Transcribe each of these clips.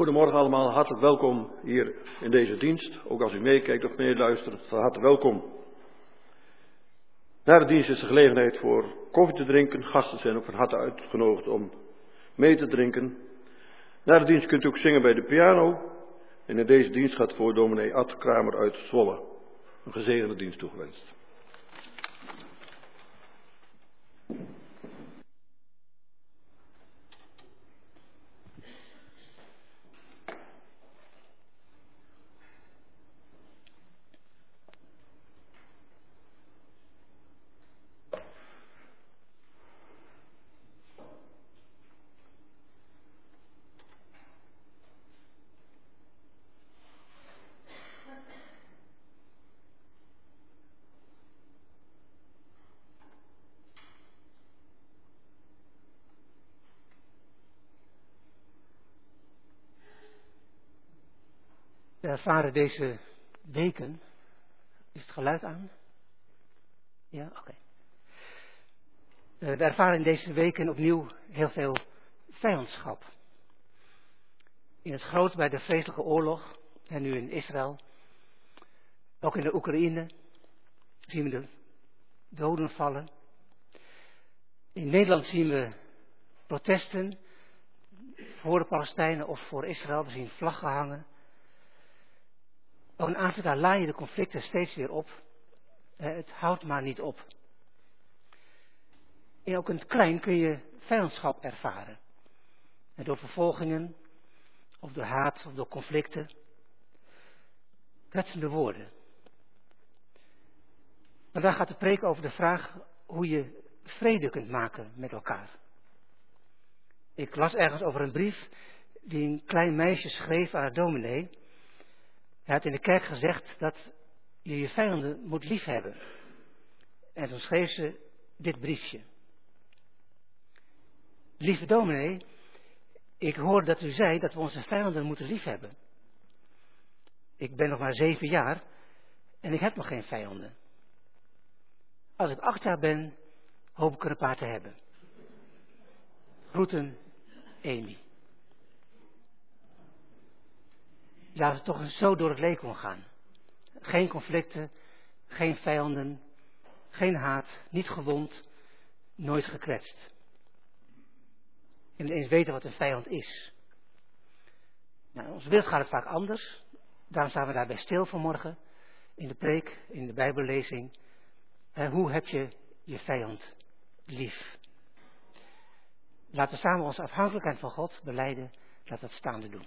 Goedemorgen allemaal, hartelijk welkom hier in deze dienst. Ook als u meekijkt of meeluistert, van harte welkom. Na de dienst is de gelegenheid voor koffie te drinken. Gasten zijn ook van harte uitgenodigd om mee te drinken. Na de dienst kunt u ook zingen bij de piano. En in deze dienst gaat voor dominee Ad Kramer uit Zwolle. Een gezegende dienst toegewenst. Ervaren deze weken. Is het geluid aan? Ja, oké. Eh, We ervaren in deze weken opnieuw heel veel vijandschap. In het groot bij de vreselijke oorlog, en nu in Israël, ook in de Oekraïne, zien we de doden vallen. In Nederland zien we protesten voor de Palestijnen of voor Israël. We zien vlaggen hangen. Ook in Afrika laaien de conflicten steeds weer op. Het houdt maar niet op. En ook in het klein kun je vijandschap ervaren. En door vervolgingen, of door haat, of door conflicten. Kwetsende woorden. Vandaag gaat de preek over de vraag hoe je vrede kunt maken met elkaar. Ik las ergens over een brief die een klein meisje schreef aan haar dominee. Hij had in de kerk gezegd dat je je vijanden moet liefhebben. En toen schreef ze dit briefje. Lieve dominee, ik hoor dat u zei dat we onze vijanden moeten liefhebben. Ik ben nog maar zeven jaar en ik heb nog geen vijanden. Als ik acht jaar ben, hoop ik er een paar te hebben. Groeten, Amy. Ja, het toch zo door het leven gaan. Geen conflicten, geen vijanden, geen haat, niet gewond, nooit gekwetst. En eens weten wat een vijand is. Nou, in onze wereld gaat het vaak anders. Daarom staan we daarbij stil vanmorgen. In de preek, in de bijbellezing. Hoe heb je je vijand lief? Laten we samen onze afhankelijkheid van God beleiden. Laten we het staande doen.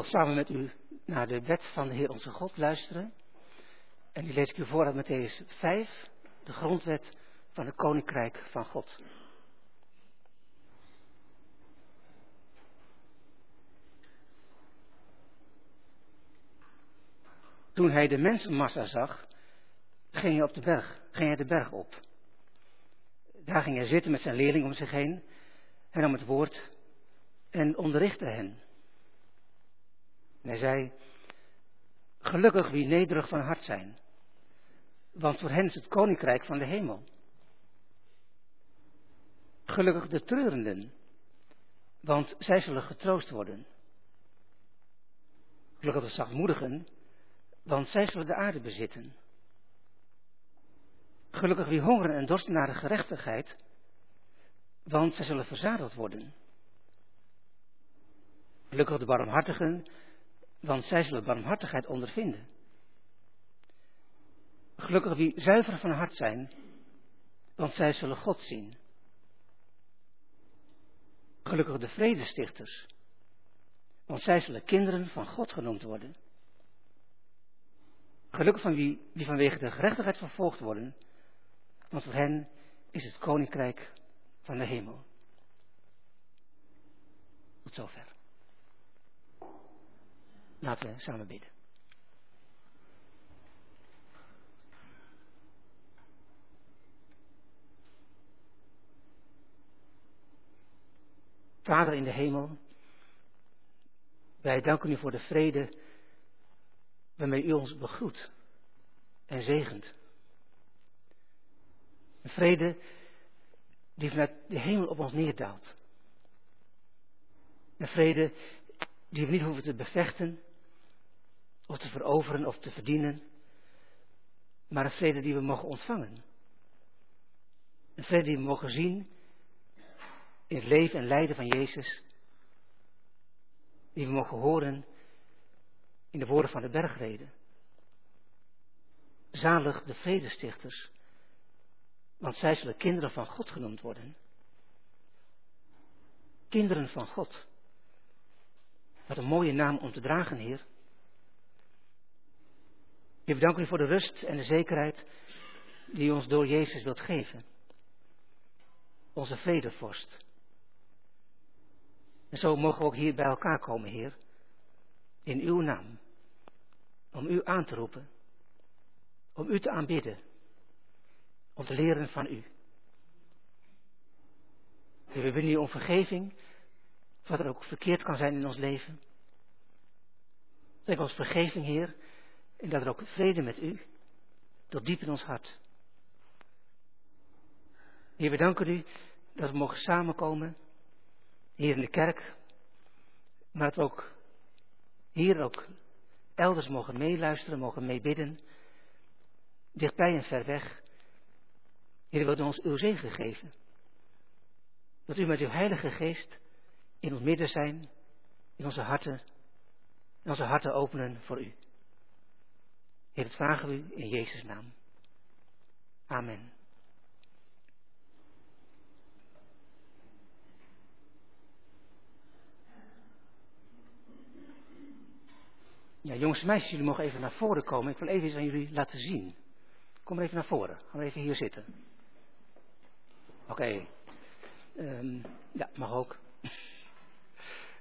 wil samen met u naar de wet van de Heer onze God luisteren. En die lees ik u voor uit Matthäus 5, de grondwet van het Koninkrijk van God. Toen hij de mensenmassa zag, ging hij op de berg, ging hij de berg op. Daar ging hij zitten met zijn leerling om zich heen. Hij nam het woord en onderrichtte hen. En hij zei, gelukkig wie nederig van hart zijn, want voor hen is het koninkrijk van de hemel. Gelukkig de treurenden, want zij zullen getroost worden. Gelukkig de zachtmoedigen, want zij zullen de aarde bezitten. Gelukkig wie hongeren en dorsten naar de gerechtigheid, want zij zullen verzadeld worden. Gelukkig de barmhartigen, want zij zullen barmhartigheid ondervinden. Gelukkig wie zuiver van hart zijn, want zij zullen God zien. Gelukkig de vredestichters, want zij zullen kinderen van God genoemd worden. Gelukkig van wie, wie vanwege de gerechtigheid vervolgd worden, want voor hen is het koninkrijk van de hemel. Tot zover. Laten we samen bidden. Vader in de hemel, wij danken u voor de vrede waarmee u ons begroet en zegent. Een vrede die vanuit de hemel op ons neerdaalt. Een vrede die we niet hoeven te bevechten, of te veroveren of te verdienen, maar een vrede die we mogen ontvangen. Een vrede die we mogen zien in het leven en lijden van Jezus, die we mogen horen in de woorden van de bergreden. Zalig de vredestichters, want zij zullen kinderen van God genoemd worden. Kinderen van God. Wat een mooie naam om te dragen, Heer. Heer, we danken u voor de rust en de zekerheid die u ons door Jezus wilt geven. Onze vredevorst. En zo mogen we ook hier bij elkaar komen, Heer. In uw naam. Om u aan te roepen. Om u te aanbidden. Om te leren van u. We bidden u om vergeving. Wat er ook verkeerd kan zijn in ons leven. Geef ons vergeving, Heer. En dat er ook vrede met u. Tot diep in ons hart. Heer, we danken u dat we mogen samenkomen. Hier in de kerk. Maar dat ook hier ook elders mogen meeluisteren, mogen meebidden. Dichtbij en ver weg. Heer, wilt ons uw zegen geven. Dat u met uw heilige geest in ons midden zijn, in onze harten, in onze harten openen voor u. Heer, dat vragen we u in Jezus' naam. Amen. Ja, jongens en meisjes, jullie mogen even naar voren komen. Ik wil even iets aan jullie laten zien. Kom maar even naar voren. Gaan we even hier zitten. Oké. Um, ja, mag ook.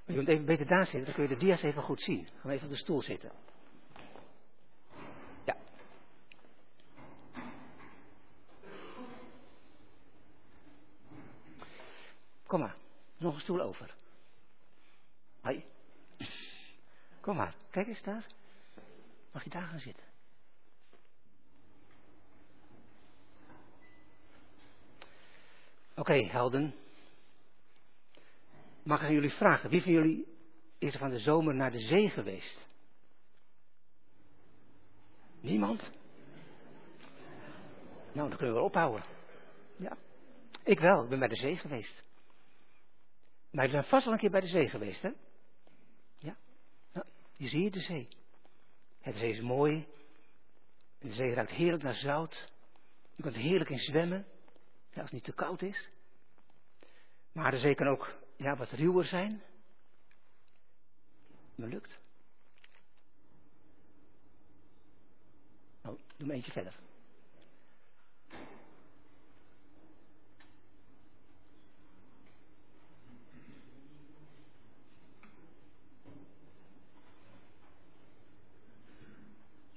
Je moet even beter daar zitten, dan kun je de dia's even goed zien. Gaan we even op de stoel zitten. Ja. Kom maar, nog een stoel over. Hoi. Kom maar, kijk eens daar. Mag je daar gaan zitten? Oké, helden. Mag ik aan jullie vragen, wie van jullie is er van de zomer naar de zee geweest? Niemand? Nou, dan kunnen we ophouden. Ja. Ik wel, ik ben bij de zee geweest. Maar ik ben vast wel een keer bij de zee geweest, hè? Ja. Nou, je ziet de zee. De zee is mooi. De zee ruikt heerlijk naar zout. Je kunt er heerlijk in zwemmen. als het niet te koud is. Maar de zee kan ook ja, wat ruwer zijn. Me lukt. Nou, doe maar eentje verder.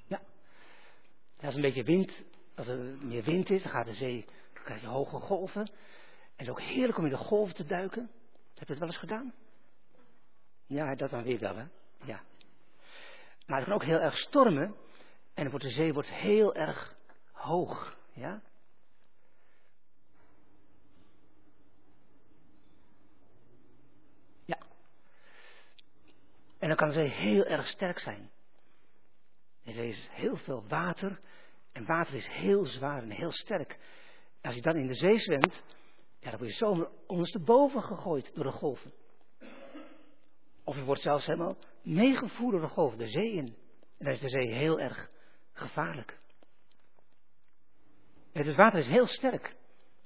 Ja. Als een beetje wind, als er meer wind is, dan gaat de zee, dan krijg je hoge golven. En het is ook heerlijk om in de golven te duiken. Heb je het wel eens gedaan? Ja, dat dan weer wel, hè? Ja. Maar het kan ook heel erg stormen. En wordt de zee wordt heel erg hoog. Ja? Ja. En dan kan de zee heel erg sterk zijn. De zee is heel veel water. En water is heel zwaar en heel sterk. En als je dan in de zee zwemt, ja, dan word je zomaar ondersteboven gegooid door de golven. Of je wordt zelfs helemaal meegevoerd door de golven, de zee in. En dan is de zee heel erg gevaarlijk. Het water is heel sterk.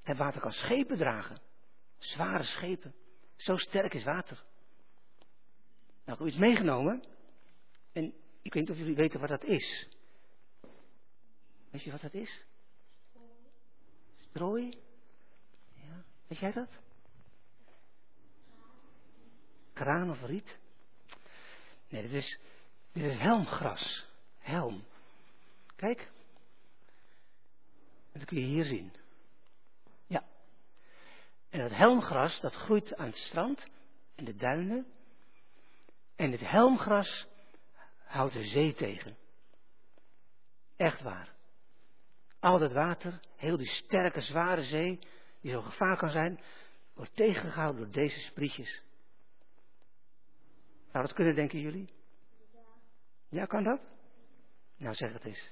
Het water kan schepen dragen. Zware schepen. Zo sterk is water. Nou, ik heb iets meegenomen. En ik weet niet of jullie weten wat dat is. Weet je wat dat is? Strooi? Weet jij dat? Kraan of riet? Nee, dat is, Dit is helmgras. Helm. Kijk. Dat kun je hier zien. Ja. En het helmgras, dat groeit aan het strand en de duinen. En het helmgras houdt de zee tegen. Echt waar. Al dat water, heel die sterke, zware zee, die zo gevaar kan zijn, wordt tegengehouden door deze sprietjes. Zou dat kunnen, denken jullie? Ja, kan dat? Nou, zeg het eens.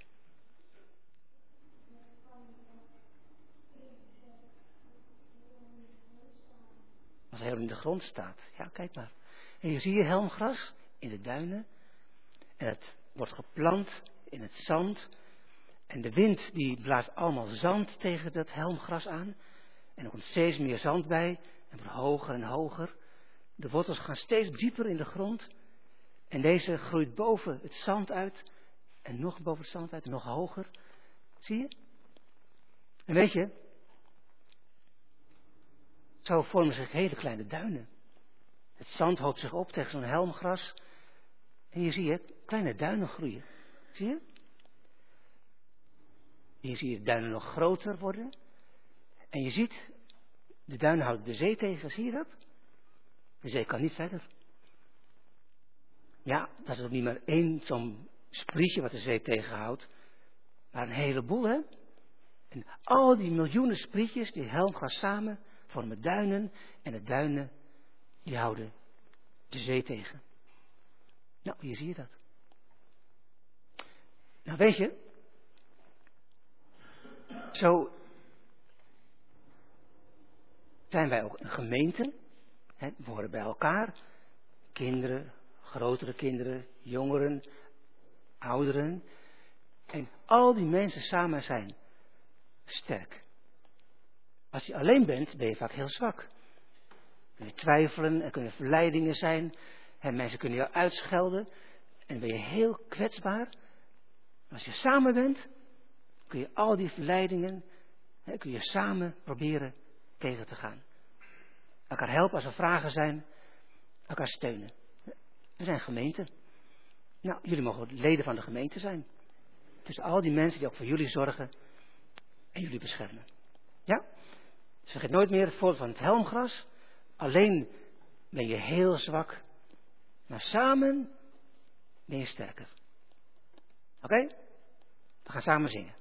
Als hij in de grond staat. Ja, kijk maar. En je ziet helmgras in de duinen. Het wordt geplant in het zand. En de wind die blaast allemaal zand tegen dat helmgras aan. En er komt steeds meer zand bij. En wordt hoger en hoger. De wortels gaan steeds dieper in de grond. En deze groeit boven het zand uit. En nog boven het zand uit, nog hoger. Zie je? En weet je, zo vormen zich hele kleine duinen. Het zand hoopt zich op tegen zo'n helmgras. En je ziet kleine duinen groeien. Zie je? Hier zie je de duinen nog groter worden. En je ziet, de duinen houden de zee tegen. Zie je dat? De zee kan niet verder. Ja, dat is ook niet maar één zo'n sprietje wat de zee tegenhoudt. Maar een heleboel, hè? En al die miljoenen sprietjes, die helmgas samen, vormen duinen. En de duinen, die houden de zee tegen. Nou, hier zie je dat. Nou, weet je, zo zijn wij ook een gemeente. Hè, we horen bij elkaar. Kinderen, grotere kinderen, jongeren, ouderen. En al die mensen samen zijn sterk. Als je alleen bent, ben je vaak heel zwak. Kun je twijfelen, er kunnen verleidingen zijn. En mensen kunnen je uitschelden. En ben je heel kwetsbaar. Als je samen bent, kun je al die verleidingen, hè, kun je samen proberen tegen te gaan. Elkaar helpen als er vragen zijn, elkaar steunen. We zijn gemeente. Nou, jullie mogen leden van de gemeente zijn. Dus al die mensen die ook voor jullie zorgen en jullie beschermen. Ja? Dus vergeet nooit meer het voorbeeld van het helmgras. Alleen ben je heel zwak, maar samen ben je sterker. Oké? We gaan samen zingen.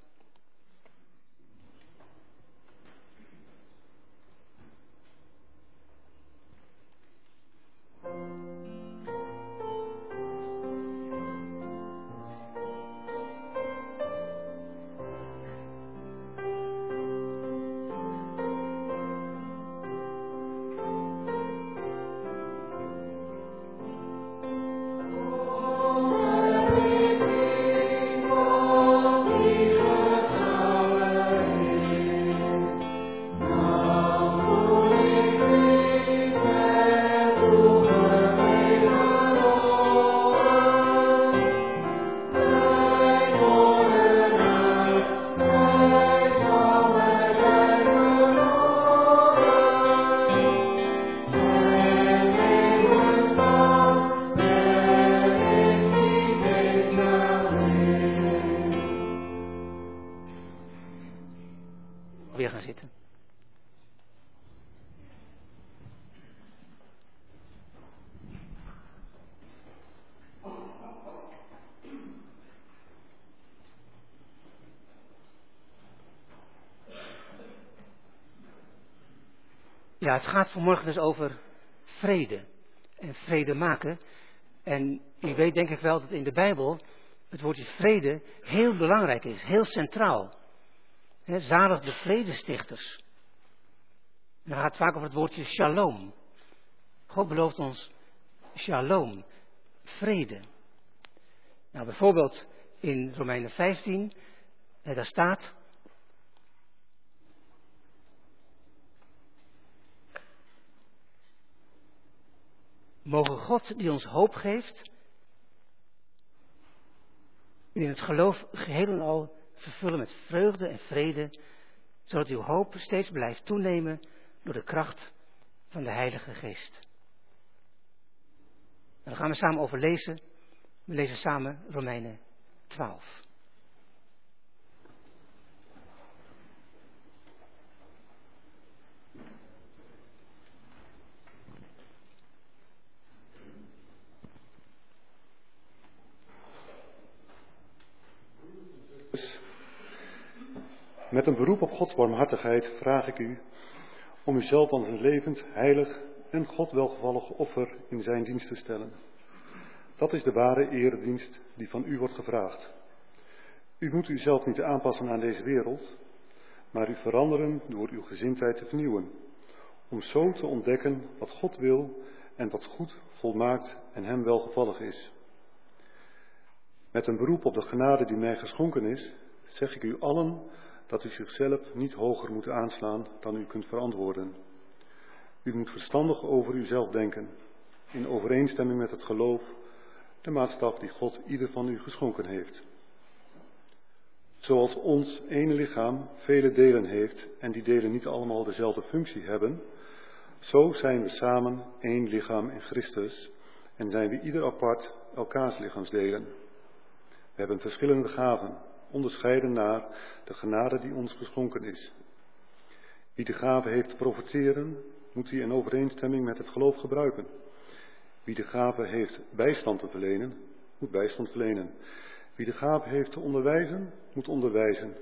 Ja, het gaat vanmorgen dus over vrede en vrede maken. En u weet denk ik wel dat in de Bijbel het woordje vrede heel belangrijk is, heel centraal. He, zalig de vredestichters. En gaat het vaak over het woordje shalom. God belooft ons shalom, vrede. Nou, bijvoorbeeld in Romeinen 15, daar staat. Mogen God die ons hoop geeft, in het geloof geheel en al vervullen met vreugde en vrede, zodat uw hoop steeds blijft toenemen door de kracht van de Heilige Geest. En daar gaan we samen over lezen We lezen samen Romeinen 12. Met een beroep op Gods barmhartigheid vraag ik u om uzelf als een levend, heilig en God welgevallig offer in zijn dienst te stellen. Dat is de ware eredienst die van u wordt gevraagd. U moet uzelf niet aanpassen aan deze wereld, maar u veranderen door uw gezindheid te vernieuwen, om zo te ontdekken wat God wil en wat goed, volmaakt en hem welgevallig is. Met een beroep op de genade die mij geschonken is, zeg ik u allen dat u zichzelf niet hoger moet aanslaan dan u kunt verantwoorden. U moet verstandig over uzelf denken, in overeenstemming met het geloof, de maatstaf die God ieder van u geschonken heeft. Zoals ons ene lichaam vele delen heeft en die delen niet allemaal dezelfde functie hebben, zo zijn we samen één lichaam in Christus en zijn we ieder apart elkaars lichaamsdelen. We hebben verschillende gaven, onderscheiden naar de genade die ons geschonken is. Wie de gave heeft te profiteren, moet die in overeenstemming met het geloof gebruiken. Wie de gave heeft bijstand te verlenen, moet bijstand verlenen. Wie de gave heeft te onderwijzen, moet onderwijzen.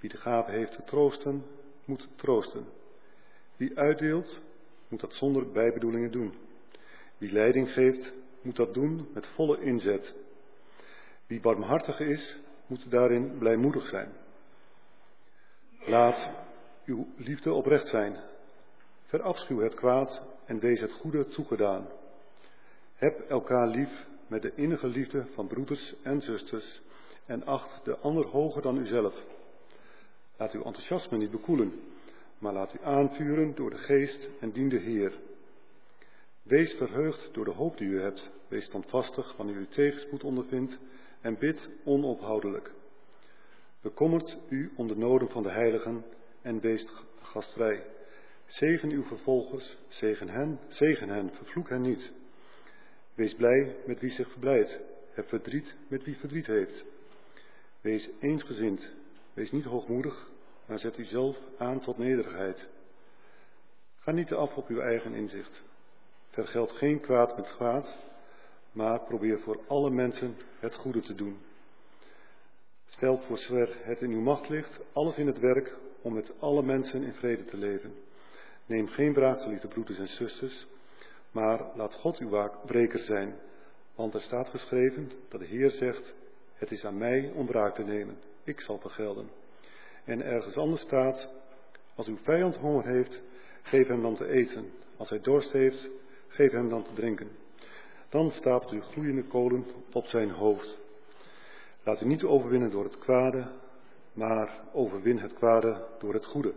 Wie de gave heeft te troosten, moet troosten. Wie uitdeelt, moet dat zonder bijbedoelingen doen. Wie leiding geeft, moet dat doen met volle inzet. Wie barmhartig is, moet daarin blijmoedig zijn. Laat uw liefde oprecht zijn. Verafschuw het kwaad en wees het goede toegedaan. Heb elkaar lief met de innige liefde van broeders en zusters en acht de ander hoger dan uzelf. Laat uw enthousiasme niet bekoelen, maar laat u aanvuren door de geest en dien de Heer. Wees verheugd door de hoop die u hebt. Wees standvastig wanneer u tegenspoed ondervindt en bid onophoudelijk. Bekommert u om de noden van de heiligen en wees gastvrij. Zegen uw vervolgers, zegen hen, zegen hen, vervloek hen niet. Wees blij met wie zich verblijdt, heb verdriet met wie verdriet heeft. Wees eensgezind, wees niet hoogmoedig, maar zet uzelf aan tot nederigheid. Ga niet af op uw eigen inzicht. Vergeld geen kwaad met kwaad, maar probeer voor alle mensen het goede te doen. Stelt voor zover het in uw macht ligt, alles in het werk om met alle mensen in vrede te leven. Neem geen wraak, geliefde broeders en zusters, maar laat God uw waakbreker zijn. Want er staat geschreven dat de Heer zegt, het is aan mij om wraak te nemen, ik zal vergelden. En ergens anders staat, als uw vijand honger heeft, geef hem dan te eten. Als hij dorst heeft, geef hem dan te drinken. Dan stapelt u gloeiende kolen op zijn hoofd. Laat u niet overwinnen door het kwade, maar overwin het kwade door het goede.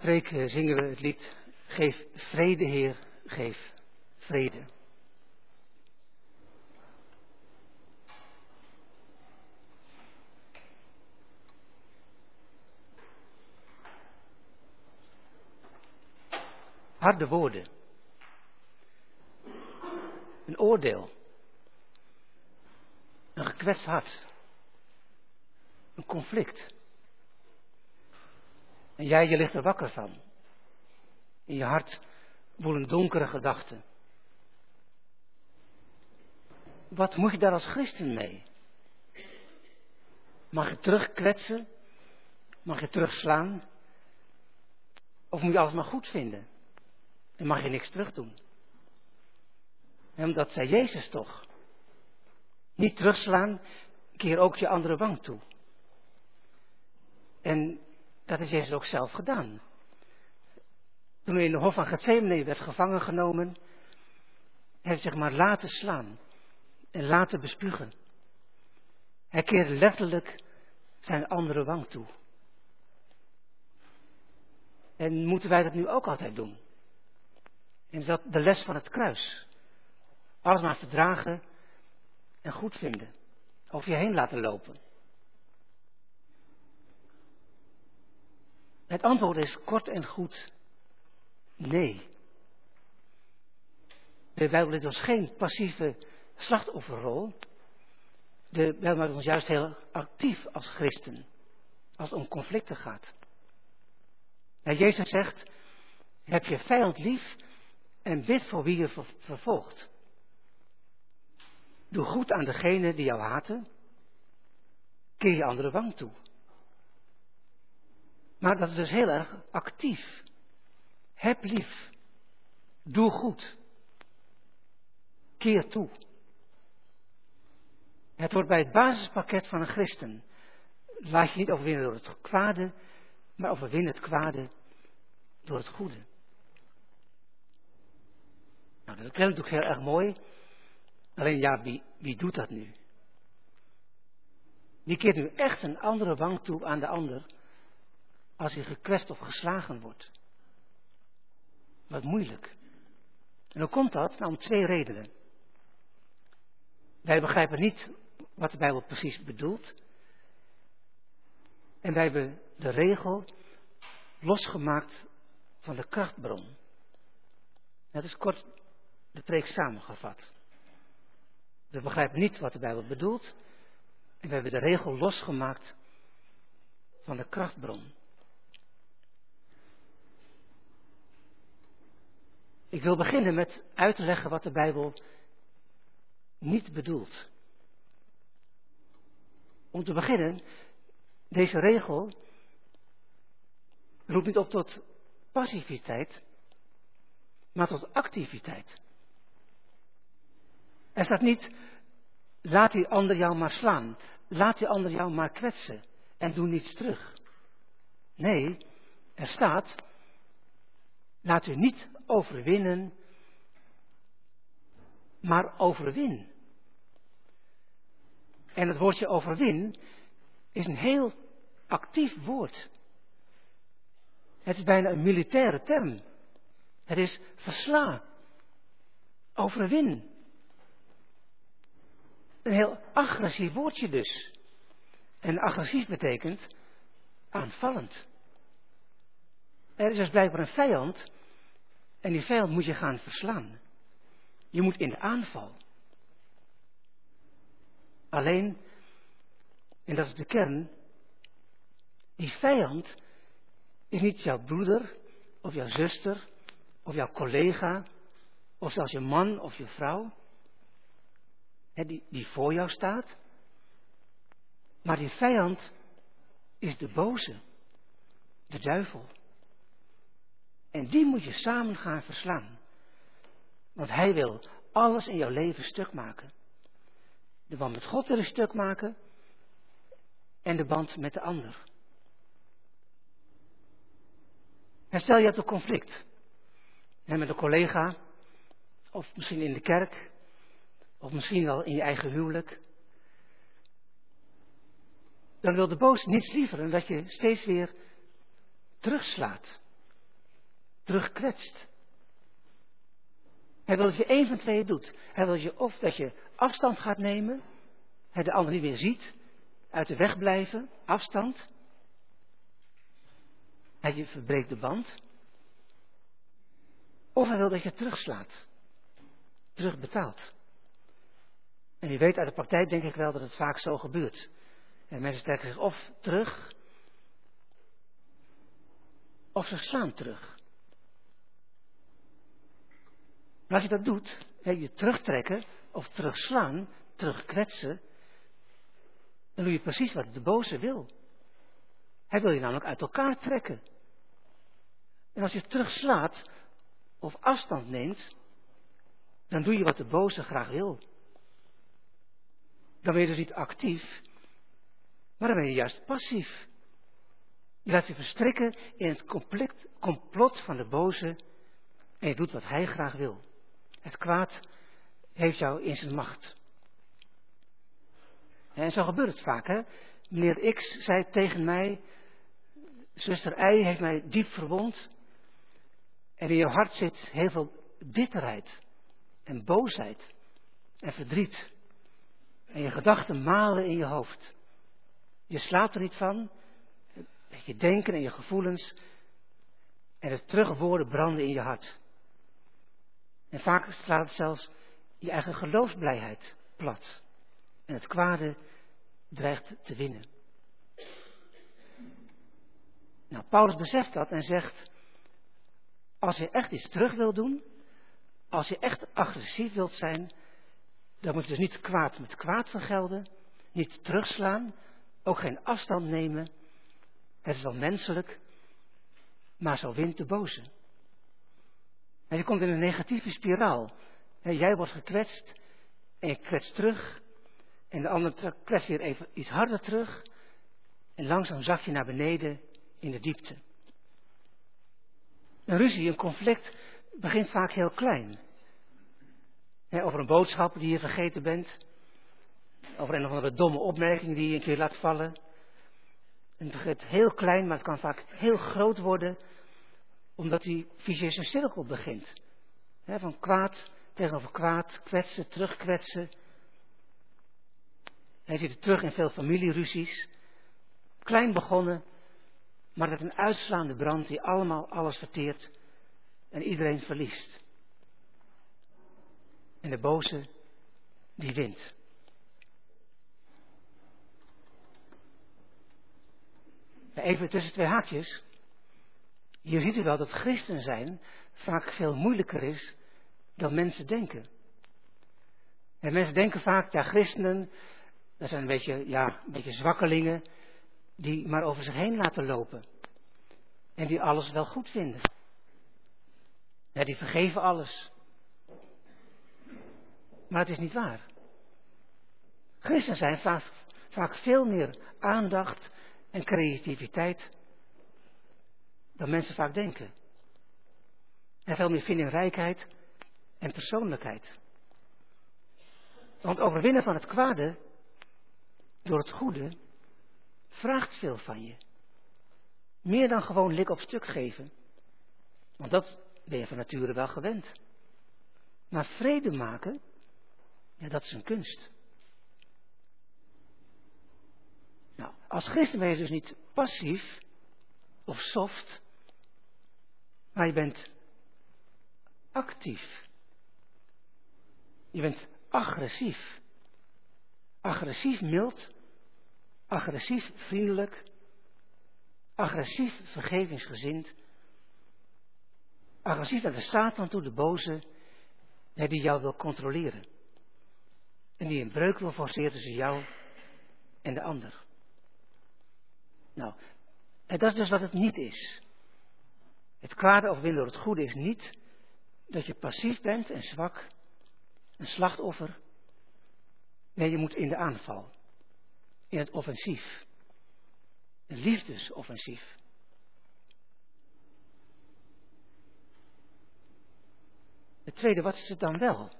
De eh, zingen we het lied Geef vrede, Heer, geef vrede. Harde woorden. Een oordeel. Een gekwetst hart. Een conflict. En jij, je ligt er wakker van. In je hart woelen donkere gedachten. Wat moet je daar als christen mee? Mag je terugkwetsen? Mag je terugslaan? Of moet je alles maar goed vinden? En mag je niks terugdoen? En dat zei Jezus toch. Niet terugslaan, keer ook je andere wang toe. En dat heeft Jezus ook zelf gedaan. Toen hij in de hof van Gethsemane werd gevangen genomen, hij zich maar laten slaan en laten bespugen. Hij keerde letterlijk zijn andere wang toe. En moeten wij dat nu ook altijd doen? En is dat de les van het kruis? Alles maar verdragen en goed vinden. Over je heen laten lopen. Het antwoord is kort en goed nee. De Bijbel heeft ons geen passieve slachtofferrol. De Bijbel maakt ons juist heel actief als christen. Als het om conflicten gaat. En Jezus zegt, heb je vijand lief en bid voor wie je vervolgt. Doe goed aan degene die jou haten. Keer je andere wang toe. Maar dat is dus heel erg actief. Heb lief. Doe goed. Keer toe. Het hoort bij het basispakket van een christen. Laat je niet overwinnen door het kwade, maar overwin het kwade door het goede. Nou, dat klinkt natuurlijk heel erg mooi. Alleen ja, wie, wie doet dat nu? Wie keert nu echt een andere wang toe aan de ander als hij gekwest of geslagen wordt? Wat moeilijk. En hoe komt dat? Nou, om twee redenen. Wij begrijpen niet wat de Bijbel precies bedoelt. En wij hebben de regel losgemaakt van de krachtbron. Dat is kort de preek samengevat. We begrijpen niet wat de Bijbel bedoelt. En we hebben de regel losgemaakt van de krachtbron. Ik wil beginnen met uit te leggen wat de Bijbel niet bedoelt. Om te beginnen, deze regel roept niet op tot passiviteit, maar tot activiteit. Er staat niet, laat die ander jou maar slaan, laat die ander jou maar kwetsen en doe niets terug. Nee, er staat, laat u niet overwinnen, maar overwin. En het woordje overwin is een heel actief woord. Het is bijna een militaire term. Het is versla, overwin. Een heel agressief woordje dus. En agressief betekent aanvallend. Er is dus blijkbaar een vijand en die vijand moet je gaan verslaan. Je moet in de aanval. Alleen, en dat is de kern, die vijand is niet jouw broeder of jouw zuster of jouw collega of zelfs je man of je vrouw die, die voor jou staat. Maar die vijand is de boze, de duivel. En die moet je samen gaan verslaan. Want hij wil alles in jouw leven stuk maken. De band met God wil stuk maken. En de band met de ander. Stel je hebt een conflict. met een collega. Of misschien in de kerk. Of misschien wel in je eigen huwelijk. Dan wil de boos niets liever dan dat je steeds weer terugslaat, terugkwetst. Hij wil dat je één van twee doet. Hij wil je of dat je afstand gaat nemen, de ander niet meer ziet, uit de weg blijven, afstand. Hij verbreekt de band. Of hij wil dat je terugslaat, terugbetaalt. En u weet uit de praktijk denk ik wel dat het vaak zo gebeurt. En mensen trekken zich of terug, of ze slaan terug. Maar als je dat doet, je terugtrekken of terugslaan, terugkwetsen, dan doe je precies wat de boze wil. Hij wil je namelijk uit elkaar trekken. En als je terugslaat of afstand neemt, dan doe je wat de boze graag wil. Dan ben je dus niet actief, maar dan ben je juist passief. Je laat je verstrikken in het complot van de boze en je doet wat hij graag wil. Het kwaad heeft jou in zijn macht. En zo gebeurt het vaak, hè. Meneer X zei tegen mij, zuster Y heeft mij diep verwond. En in je hart zit heel veel bitterheid en boosheid en verdriet. En je gedachten malen in je hoofd. Je slaapt er niet van. Je denken en je gevoelens. En de terugwoorden branden in je hart. En vaak slaat het zelfs je eigen geloofsblijheid plat. En het kwade dreigt te winnen. Nou, Paulus beseft dat en zegt, als je echt iets terug wil doen, als je echt agressief wilt zijn, dan moet je dus niet kwaad met kwaad vergelden, niet terugslaan, ook geen afstand nemen. Het is wel menselijk, maar zo wint de boze. En je komt in een negatieve spiraal. jij wordt gekwetst en je kwetst terug. En de ander kwetst weer even iets harder terug. En langzaam zak je naar beneden in de diepte. Een ruzie, een conflict begint vaak heel klein. over een boodschap die je vergeten bent. Over een of andere domme opmerking die je een keer laat vallen. En het begint heel klein, maar het kan vaak heel groot worden omdat die vicieuze cirkel begint. van kwaad tegenover kwaad, kwetsen, terugkwetsen. Hij ziet het terug in veel familieruzies. Klein begonnen, maar met een uitslaande brand die allemaal alles verteert en iedereen verliest. En de boze, die wint. Even tussen twee haakjes. Hier ziet u wel dat christen zijn vaak veel moeilijker is dan mensen denken. En mensen denken vaak, ja, christenen, dat zijn een beetje, ja, een beetje zwakkelingen, die maar over zich heen laten lopen. En die alles wel goed vinden. Ja, die vergeven alles. Maar het is niet waar. Christen zijn vaak, vaak veel meer aandacht en creativiteit dan mensen vaak denken. En veel meer vindingrijkheid en persoonlijkheid. Want overwinnen van het kwade door het goede vraagt veel van je. Meer dan gewoon lik op stuk geven. Want dat ben je van nature wel gewend. Maar vrede maken, ja, dat is een kunst. Nou, als christen ben je dus niet passief of soft, maar je bent actief. Je bent agressief. Agressief mild, agressief vriendelijk, agressief vergevingsgezind, agressief naar de Satan toe, de boze, die jou wil controleren. En die een breuk wil forceren tussen jou en de ander. Nou, dat is dus wat het niet is. Het kwade of door het goede is niet dat je passief bent en zwak, een slachtoffer. Nee, je moet in de aanval, in het offensief, een liefdesoffensief. Het tweede, wat is het dan wel?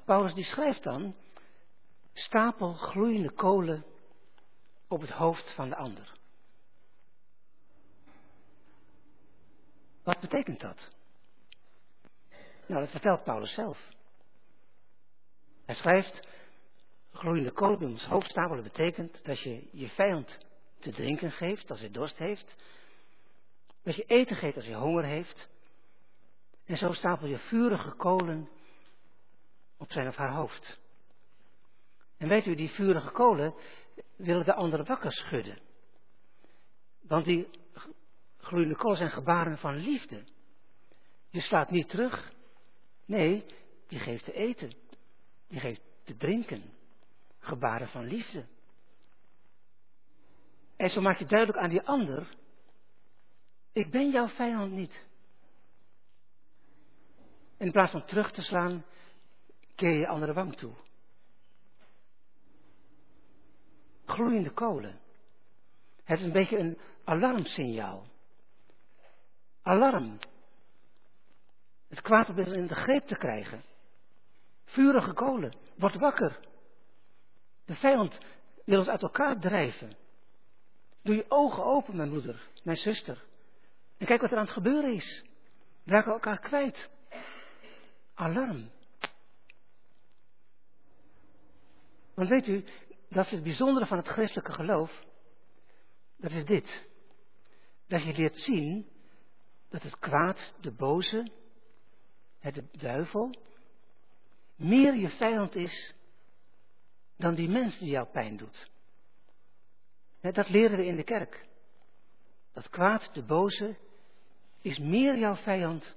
Paulus die schrijft dan, stapel gloeiende kolen op het hoofd van de ander. Wat betekent dat? Nou, dat vertelt Paulus zelf. Hij schrijft, gloeiende kolen op ons hoofd stapelen betekent dat je je vijand te drinken geeft als hij dorst heeft. Dat je eten geeft als hij honger heeft. En zo stapel je vurige kolen op zijn of haar hoofd. En weet u, die vurige kolen willen de anderen wakker schudden. Want die gloeiende kolen zijn gebaren van liefde. Je slaat niet terug. Nee, die geeft te eten. Die geeft te drinken. Gebaren van liefde. En zo maak je duidelijk aan die ander, ik ben jouw vijand niet. In plaats van terug te slaan, keer je andere wang toe. Gloeiende kolen. Het is een beetje een alarmsignaal. Alarm. Het kwaad probeert in de greep te krijgen. Vurige kolen. Word wakker. De vijand wil ons uit elkaar drijven. Doe je ogen open, mijn moeder, mijn zuster. En kijk wat er aan het gebeuren is. Raken elkaar kwijt. Alarm. Want weet u, dat is het bijzondere van het christelijke geloof. Dat is dit. Dat je leert zien dat het kwaad, de boze, het de duivel, meer je vijand is dan die mens die jou pijn doet. Dat leren we in de kerk. Dat kwaad, de boze, is meer jouw vijand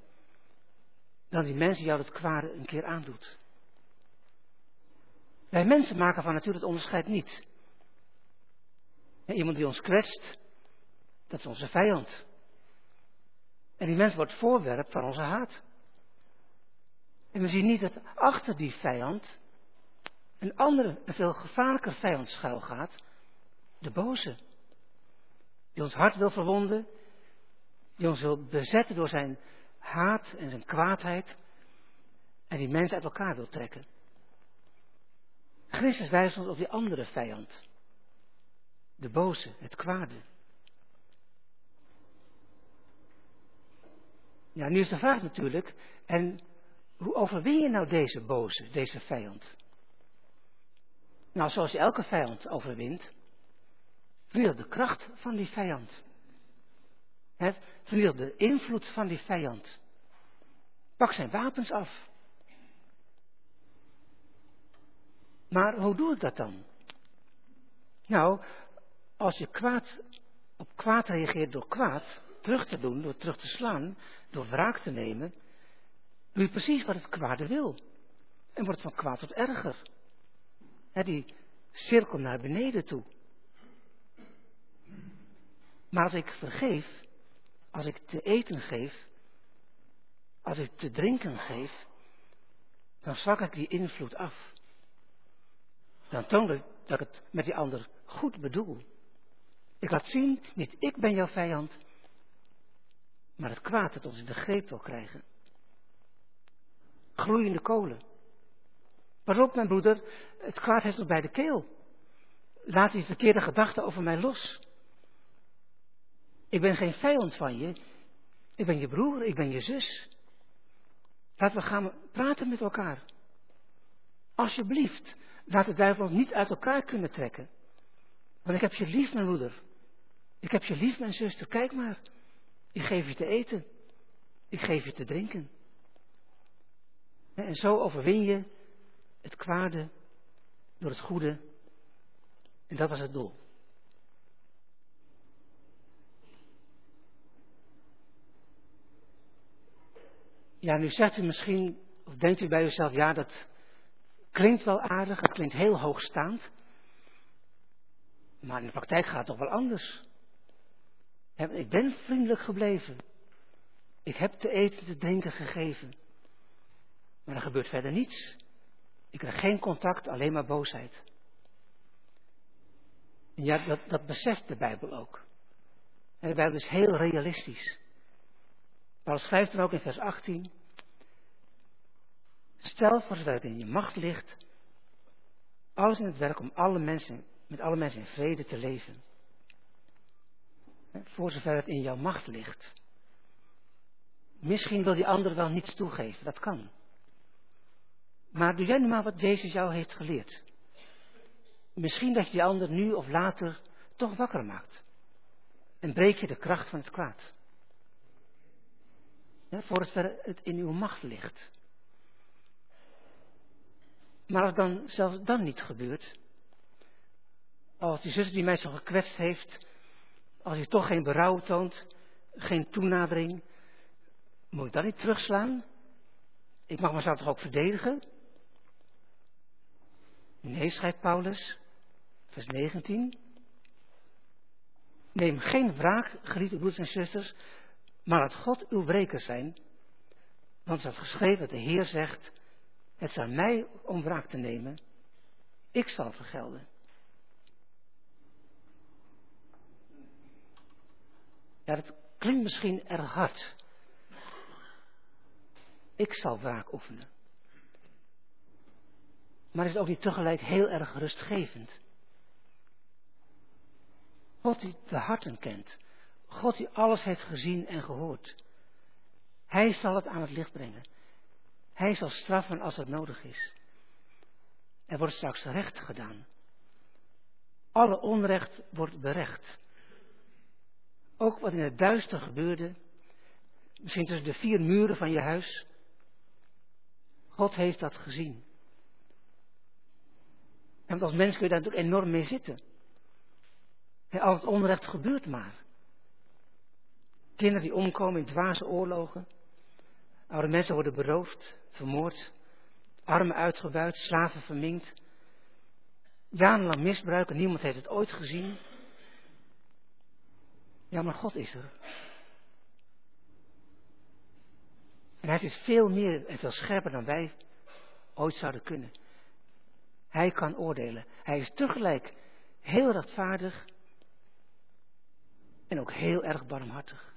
dan die mensen jou dat kwade een keer aandoet. Wij mensen maken van natuurlijk het onderscheid niet. Iemand die ons kwetst, dat is onze vijand. En die mens wordt voorwerp van onze haat. En we zien niet dat achter die vijand een andere, een veel gevaarlijker vijand schuil gaat, de boze. Die ons hart wil verwonden, die ons wil bezetten door zijn haat en zijn kwaadheid en die mensen uit elkaar wil trekken. Christus wijst ons op die andere vijand. De boze, het kwade. Ja, nu is de vraag natuurlijk, en hoe overwin je nou deze boze, deze vijand? Nou, zoals je elke vijand overwint, verniel de kracht van die vijand. Verniel de invloed van die vijand. Pak zijn wapens af. Maar hoe doe ik dat dan? Nou, als je kwaad op kwaad reageert door kwaad terug te doen, door terug te slaan, door wraak te nemen, doe je precies wat het kwade wil. En wordt van kwaad tot erger. die cirkel naar beneden toe. Maar als ik vergeef, als ik te eten geef, als ik te drinken geef, dan zwak ik die invloed af. Dan toon ik dat ik het met die ander goed bedoel. Ik laat zien, niet ik ben jouw vijand, maar het kwaad dat ons in de greep wil krijgen. Gloeiende kolen. Pas op, mijn broeder, het kwaad heeft ons bij de keel. Laat die verkeerde gedachten over mij los. Ik ben geen vijand van je. Ik ben je broer, ik ben je zus. Laten we gaan praten met elkaar. Alsjeblieft, laat de duivel ons niet uit elkaar kunnen trekken. Want ik heb je lief, mijn moeder. Ik heb je lief, mijn zuster. Kijk maar. Ik geef je te eten. Ik geef je te drinken. En zo overwin je het kwade door het goede. En dat was het doel. Ja, nu zegt u misschien, of denkt u bij uzelf, ja, dat klinkt wel aardig, het klinkt heel hoogstaand. Maar in de praktijk gaat het toch wel anders. Ik ben vriendelijk gebleven. Ik heb te eten, te drinken gegeven. Maar er gebeurt verder niets. Ik krijg geen contact, alleen maar boosheid. Ja, dat, dat beseft de Bijbel ook. En de Bijbel is heel realistisch. Paulus schrijft dan ook in vers 18. Stel voor zover het in je macht ligt, alles in het werk om alle mensen, met alle mensen in vrede te leven. Voor zover het in jouw macht ligt. Misschien wil die ander wel niets toegeven, dat kan. Maar doe jij nu maar wat Jezus jou heeft geleerd. Misschien dat je die ander nu of later toch wakker maakt. En breek je de kracht van het kwaad. Voor het in uw macht ligt. Maar als dan zelfs dan niet gebeurt, als die zus die mij zo gekwetst heeft, als hij toch geen berouw toont, geen toenadering, moet ik dan niet terugslaan? Ik mag mezelf toch ook verdedigen? Nee, schrijft Paulus, vers 19. Neem geen wraak, geliefde broeders en zusters, maar laat God uw breker zijn. Want het staat geschreven dat de Heer zegt, het is aan mij om wraak te nemen. Ik zal vergelden. Ja, dat klinkt misschien erg hard. Ik zal wraak oefenen. Maar is ook niet tegelijk heel erg rustgevend? God die de harten kent. God die alles heeft gezien en gehoord. Hij zal het aan het licht brengen. Hij zal straffen als het nodig is. Er wordt straks recht gedaan. Alle onrecht wordt berecht. Ook wat in het duister gebeurde, misschien tussen de vier muren van je huis. God heeft dat gezien. En als mens kun je daar natuurlijk enorm mee zitten. al het onrecht gebeurt maar. Kinderen die omkomen in dwaze oorlogen. Oude mensen worden beroofd, vermoord. Armen uitgebuit, slaven verminkt. Jarenlang misbruiken, niemand heeft het ooit gezien. Ja, maar God is er. En hij is veel meer en veel scherper dan wij ooit zouden kunnen. Hij kan oordelen. Hij is tegelijk heel rechtvaardig en ook heel erg barmhartig.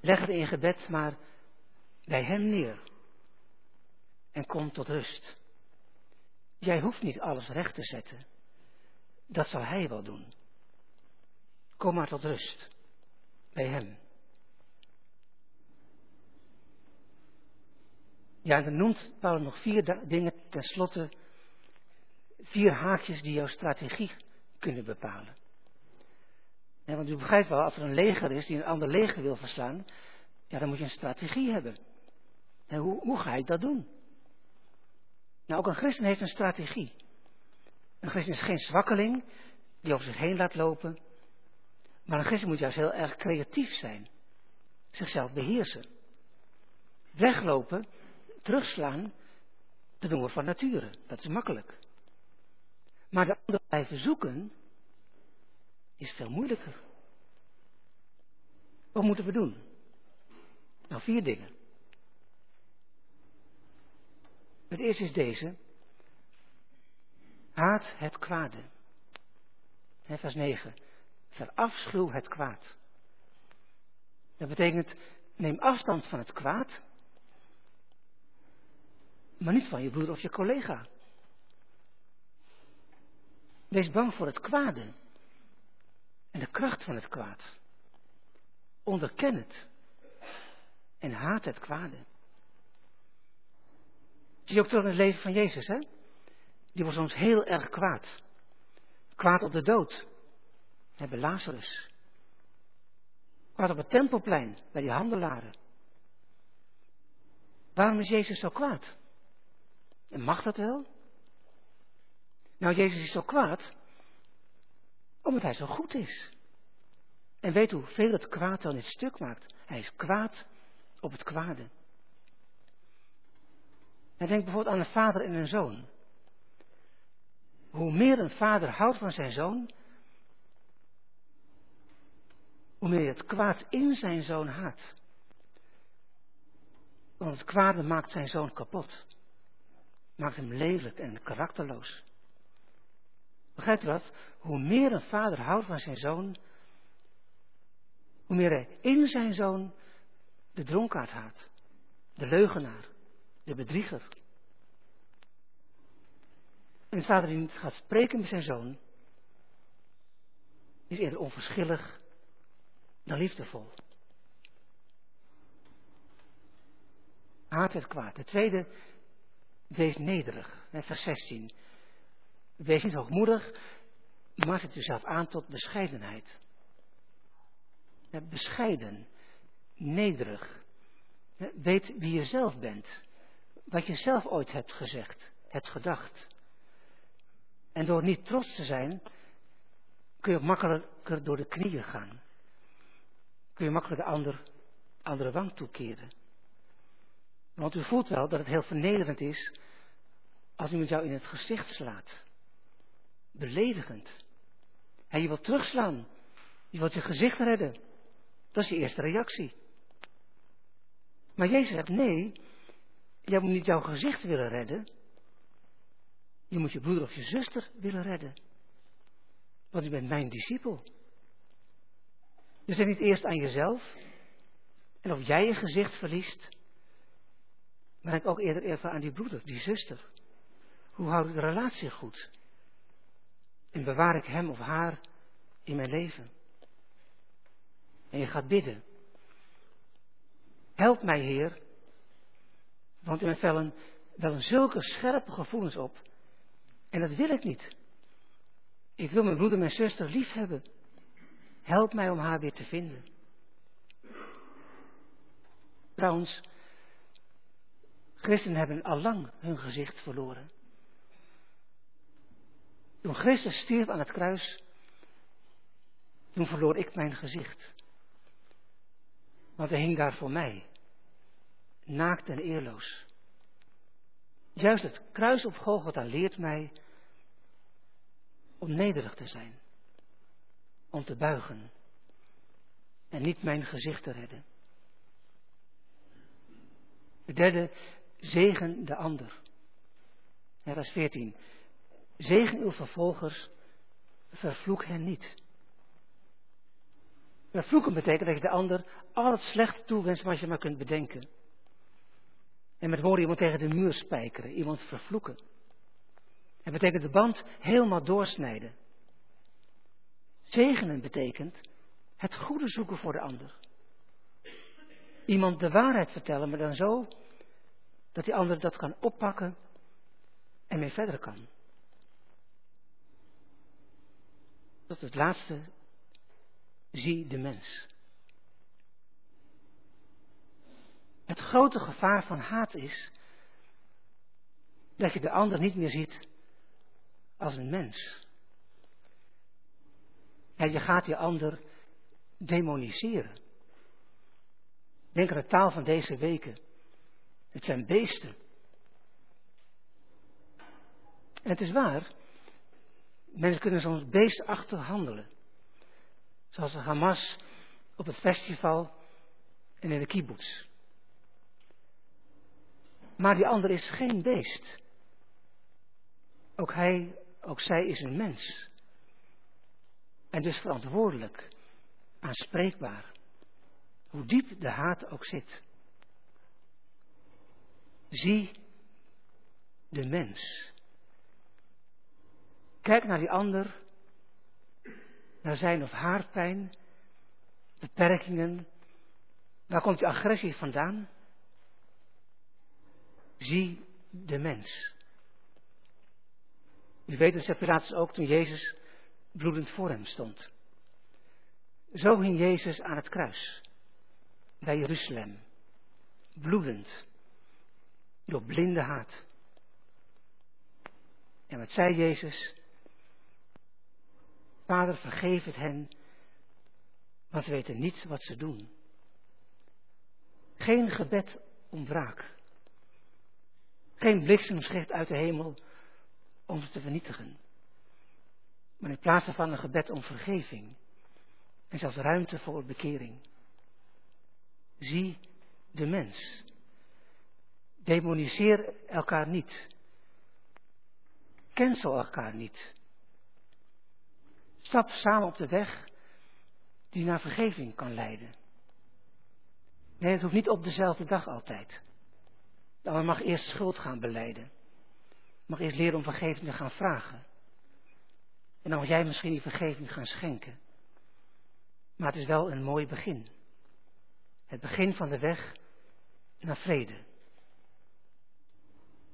Leg het in gebed maar bij hem neer en kom tot rust. Jij hoeft niet alles recht te zetten. Dat zal hij wel doen. Kom maar tot rust bij hem. Ja, en dan noemt Paulus nog vier dingen tenslotte vier haakjes die jouw strategie kunnen bepalen. want u begrijpt wel, als er een leger is die een ander leger wil verslaan, ja, dan moet je een strategie hebben. En hoe, hoe ga je dat doen? Nou, ook een christen heeft een strategie. Een christen is geen zwakkeling die over zich heen laat lopen. Maar een christen moet juist heel erg creatief zijn. Zichzelf beheersen. Weglopen, terugslaan, dat doen van nature. Dat is makkelijk. Maar de ander blijven zoeken is veel moeilijker. Wat moeten we doen? Nou, vier dingen. Het eerste is deze. Haat het kwade. vers 9. Verafschuw het kwaad. Dat betekent, neem afstand van het kwaad, maar niet van je broer of je collega. Wees bang voor het kwade en de kracht van het kwaad. Onderken het en haat het kwade. Zie je ook terug in het leven van Jezus, hè? Die was soms heel erg kwaad. Kwaad op de dood. Hebben Lazarus. Kwaad op het tempelplein, bij die handelaren. Waarom is Jezus zo kwaad? En mag dat wel? Nou, Jezus is zo kwaad omdat hij zo goed is. En weet hoeveel het kwaad dan dit stuk maakt. Hij is kwaad op het kwade. En denk bijvoorbeeld aan een vader en een zoon. Hoe meer een vader houdt van zijn zoon, hoe meer het kwaad in zijn zoon haat. Want het kwade maakt zijn zoon kapot. Maakt hem lelijk en karakterloos. Begrijpt u wat? Hoe meer een vader houdt van zijn zoon, hoe meer hij in zijn zoon de dronkaard haat, de leugenaar, de bedrieger. Een vader die niet gaat spreken met zijn zoon, is eerder onverschillig dan liefdevol. Haat het kwaad. De tweede, wees nederig. Vers 16. Wees niet hoogmoedig, maar zet jezelf aan tot bescheidenheid. Bescheiden, nederig. Weet wie je zelf bent. Wat je zelf ooit hebt gezegd, hebt gedacht. En door niet trots te zijn, kun je makkelijker door de knieën gaan. Kun je makkelijker de ander, andere wang toekeren. Want u voelt wel dat het heel vernederend is als iemand jou in het gezicht slaat. Beledigend. En je wilt terugslaan. Je wilt je gezicht redden. Dat is je eerste reactie. Maar Jezus zegt nee, jij moet niet jouw gezicht willen redden. Je moet je broeder of je zuster willen redden. Want je bent mijn discipel. Je zegt niet eerst aan jezelf. En of jij je gezicht verliest. Maar denk ook eerder even aan die broeder, die zuster. Hoe houd ik de relatie goed? En bewaar ik hem of haar in mijn leven? En je gaat bidden. Help mij, Heer. Want in mij vellen, wel zulke scherpe gevoelens op. En dat wil ik niet. Ik wil mijn broeder en mijn zuster lief hebben. Help mij om haar weer te vinden. Trouwens, christenen hebben al lang hun gezicht verloren. Toen Christus stierf aan het kruis, toen verloor ik mijn gezicht. Want hij hing daar voor mij, naakt en eerloos. Juist het kruis op Golgotha leert mij om nederig te zijn, om te buigen en niet mijn gezicht te redden. De derde, zegen de ander. Vers 14. Zegen uw vervolgers, vervloek hen niet. Vervloeken betekent dat je de ander al het slechte toewenst wat je maar kunt bedenken. En met woorden iemand tegen de muur spijkeren, iemand vervloeken. Het betekent de band helemaal doorsnijden. Zegenen betekent het goede zoeken voor de ander. Iemand de waarheid vertellen, maar dan zo dat die ander dat kan oppakken en mee verder kan. Tot het laatste, zie de mens. Het grote gevaar van haat is dat je de ander niet meer ziet als een mens. En je gaat die ander demoniseren. Denk aan de taal van deze weken. Het zijn beesten. En het is waar, mensen kunnen soms beestachtig handelen. Zoals de Hamas op het festival en in de kibbutz. Maar die ander is geen beest. Ook hij, ook zij is een mens. En dus verantwoordelijk, aanspreekbaar. Hoe diep de haat ook zit. Zie de mens. Kijk naar die ander, naar zijn of haar pijn, beperkingen. Waar komt die agressie vandaan? Zie de mens. U weet, zei Pilatus ook toen Jezus bloedend voor hem stond. Zo hing Jezus aan het kruis, bij Jeruzalem, bloedend, door blinde haat. En wat zei Jezus? Vader, vergeef het hen, want ze weten niet wat ze doen. Geen gebed om wraak. Geen bliksemschicht uit de hemel om ze te vernietigen. Maar in plaats daarvan een gebed om vergeving. En zelfs ruimte voor bekering. Zie de mens. Demoniseer elkaar niet. Cancel elkaar niet. Stap samen op de weg die naar vergeving kan leiden. Nee, het hoeft niet op dezelfde dag altijd. Dan mag eerst schuld gaan beleiden. Mag eerst leren om vergeving te gaan vragen. En dan mag jij misschien die vergeving gaan schenken. Maar het is wel een mooi begin. Het begin van de weg naar vrede.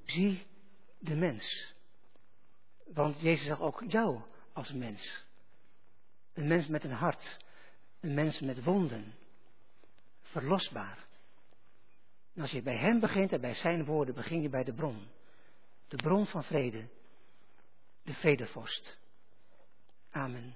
Zie de mens. Want Jezus zag ook jou als mens. Een mens met een hart. Een mens met wonden. Verlosbaar. En als je bij Hem begint en bij Zijn woorden, begin je bij de bron. De bron van vrede. De vredevorst. Amen.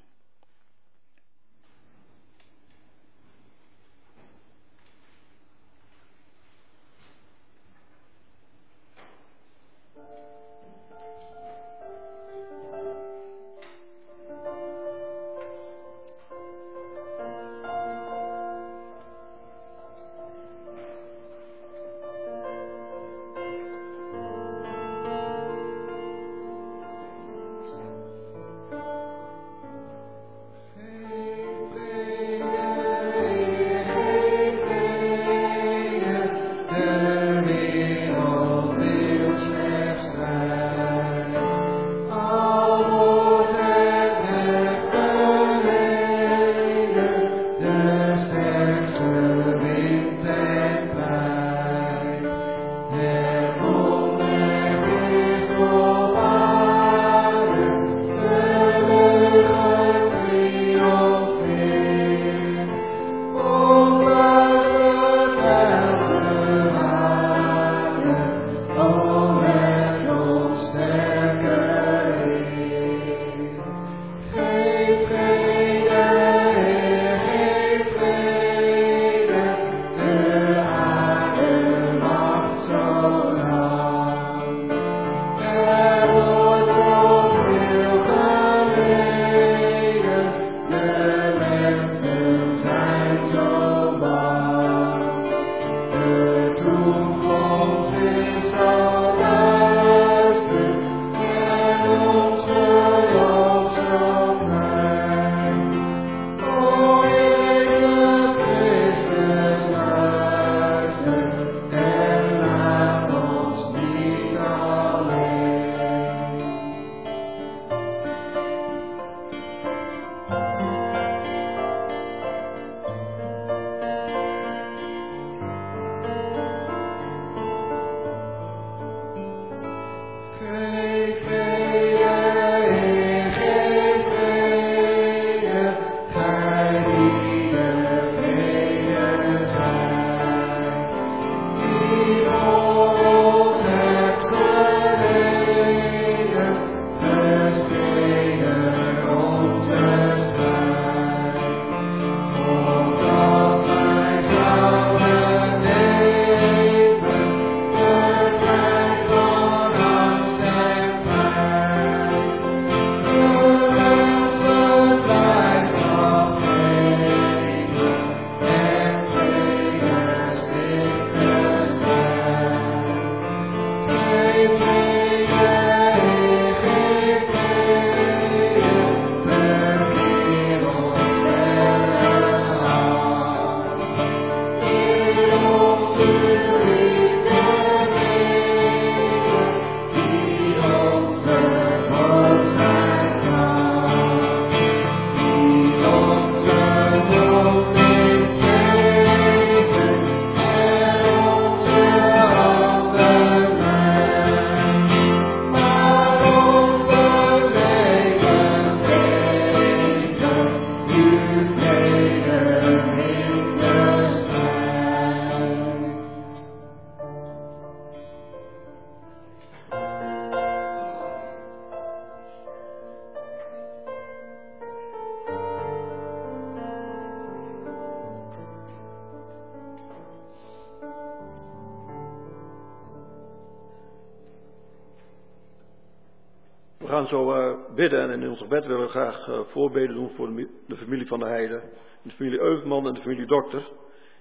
Bidden en in ons gebed willen we graag uh, voorbeden doen voor de, familie van de Heide, de familie Eugman en de familie Dokter,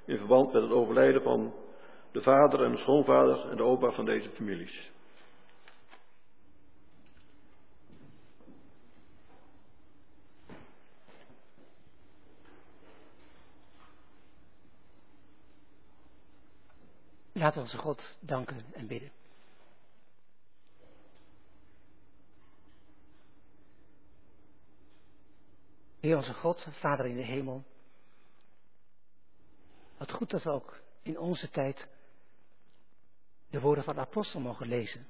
in verband met het overlijden van de vader en de schoonvader en de opa van deze families. Laten we onze God danken en bidden. Heer onze God, Vader in de hemel. Wat goed dat we ook in onze tijd de woorden van de apostel mogen lezen.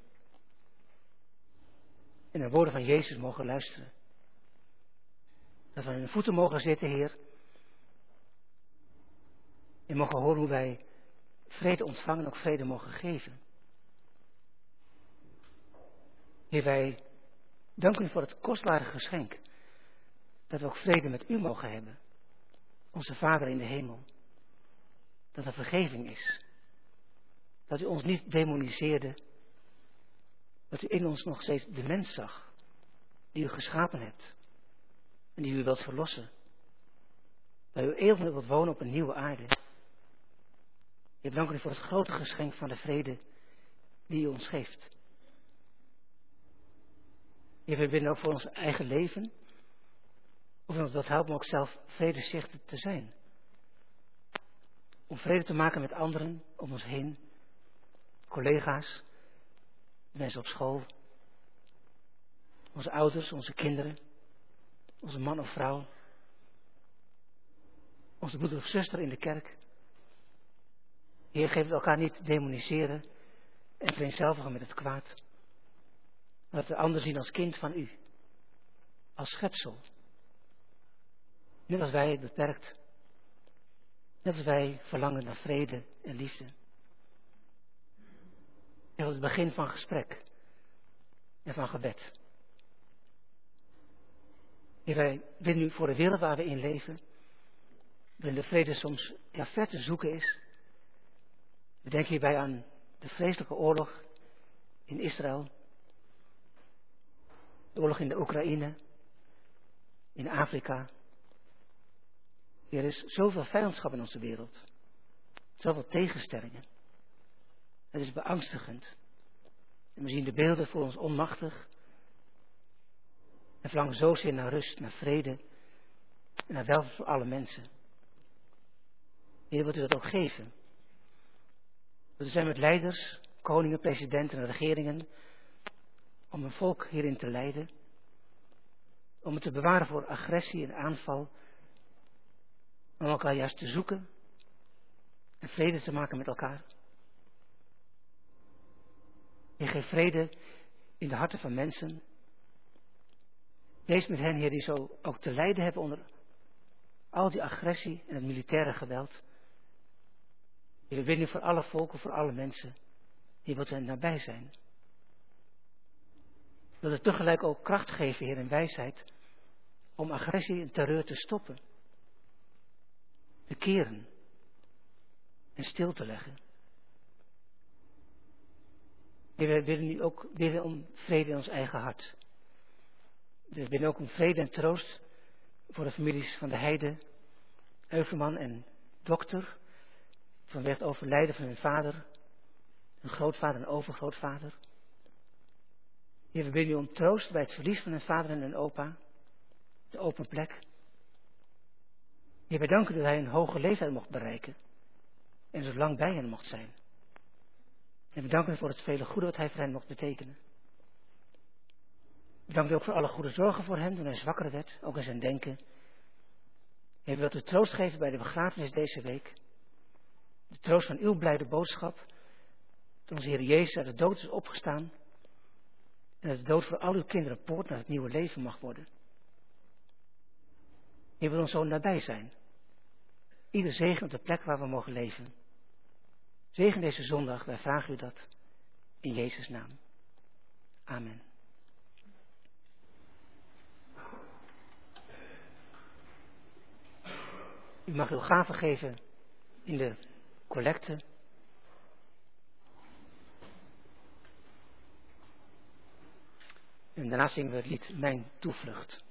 En de woorden van Jezus mogen luisteren. Dat we in de voeten mogen zitten, Heer. En mogen horen hoe wij vrede ontvangen en ook vrede mogen geven. Heer, wij danken u voor het kostbare geschenk. Dat we ook vrede met u mogen hebben. Onze Vader in de hemel. Dat er vergeving is. Dat u ons niet demoniseerde. Dat u in ons nog steeds de mens zag. Die u geschapen hebt. En die u wilt verlossen. Dat u eeuwig wilt wonen op een nieuwe aarde. Ik dank u voor het grote geschenk van de vrede die u ons geeft. Heer, we ook voor ons eigen leven. Of dat helpt om ook zelf vredeszichten te zijn. Om vrede te maken met anderen om ons heen. Collega's, mensen op school. Onze ouders, onze kinderen. Onze man of vrouw. Onze broeder of zuster in de kerk. Heer, geef het elkaar niet demoniseren en vereenzelvigen met het kwaad. Maar het ander zien als kind van u. Als schepsel. Net als wij beperkt. Net als wij verlangen naar vrede en liefde. En het begin van gesprek. En van gebed. Heer, wij bidden nu voor de wereld waar we in leven. Waarin de vrede soms ja, ver te zoeken is. We denken hierbij aan de vreselijke oorlog in Israël. De oorlog in de Oekraïne. In Afrika. Er is zoveel vijandschap in onze wereld. Zoveel tegenstellingen. Het is beangstigend. En we zien de beelden voor ons onmachtig. En verlangen zozeer naar rust, naar vrede. En naar welvaart voor alle mensen. Heer, wilt u dat ook geven? We zijn met leiders, koningen, presidenten en regeringen. Om een volk hierin te leiden. Om het te bewaren voor agressie en aanval. Om elkaar juist te zoeken. En vrede te maken met elkaar. Je geeft vrede in de harten van mensen. Wees met hen, Heer, die zo ook te lijden hebben onder al die agressie en het militaire geweld. We bidden voor alle volken, voor alle mensen die wat hen nabij zijn. Dat het tegelijk ook kracht geven, Heer, en wijsheid om agressie en terreur te stoppen. Te keren en stil te leggen. We willen nu ook bidden om vrede in ons eigen hart. We bidden ook om vrede en troost voor de families van de Heide, Euverman en Dokter vanwege het overlijden van hun vader, hun grootvader en overgrootvader. Heer, we bidden u om troost bij het verlies van hun vader en hun opa, de open plek. Heer, wij danken dat hij een hoge leeftijd mocht bereiken en zo lang bij hen mocht zijn. En we danken u voor het vele goede wat hij voor hen mocht betekenen. We ook voor alle goede zorgen voor hem toen hij zwakker werd, ook in zijn denken. Heer, wilt u troost geven bij de begrafenis deze week. De troost van uw blijde boodschap. Dat onze Heer Jezus uit de dood is opgestaan. En dat de dood voor al uw kinderen poort naar het nieuwe leven mag worden. Je wil ons zo nabij zijn. Ieder zegen op de plek waar we mogen leven. Zegen deze zondag, wij vragen u dat. In Jezus' naam. Amen. U mag uw gaven geven in de collecte. En daarna zingen we het lied Mijn toevlucht.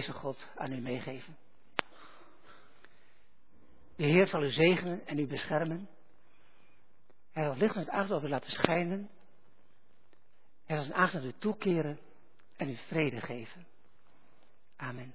deze God aan u meegeven. De Heer zal u zegenen en u beschermen. Hij zal licht en het aard over u laten schijnen. Hij zal zijn aandacht u toekeren en u vrede geven. Amen.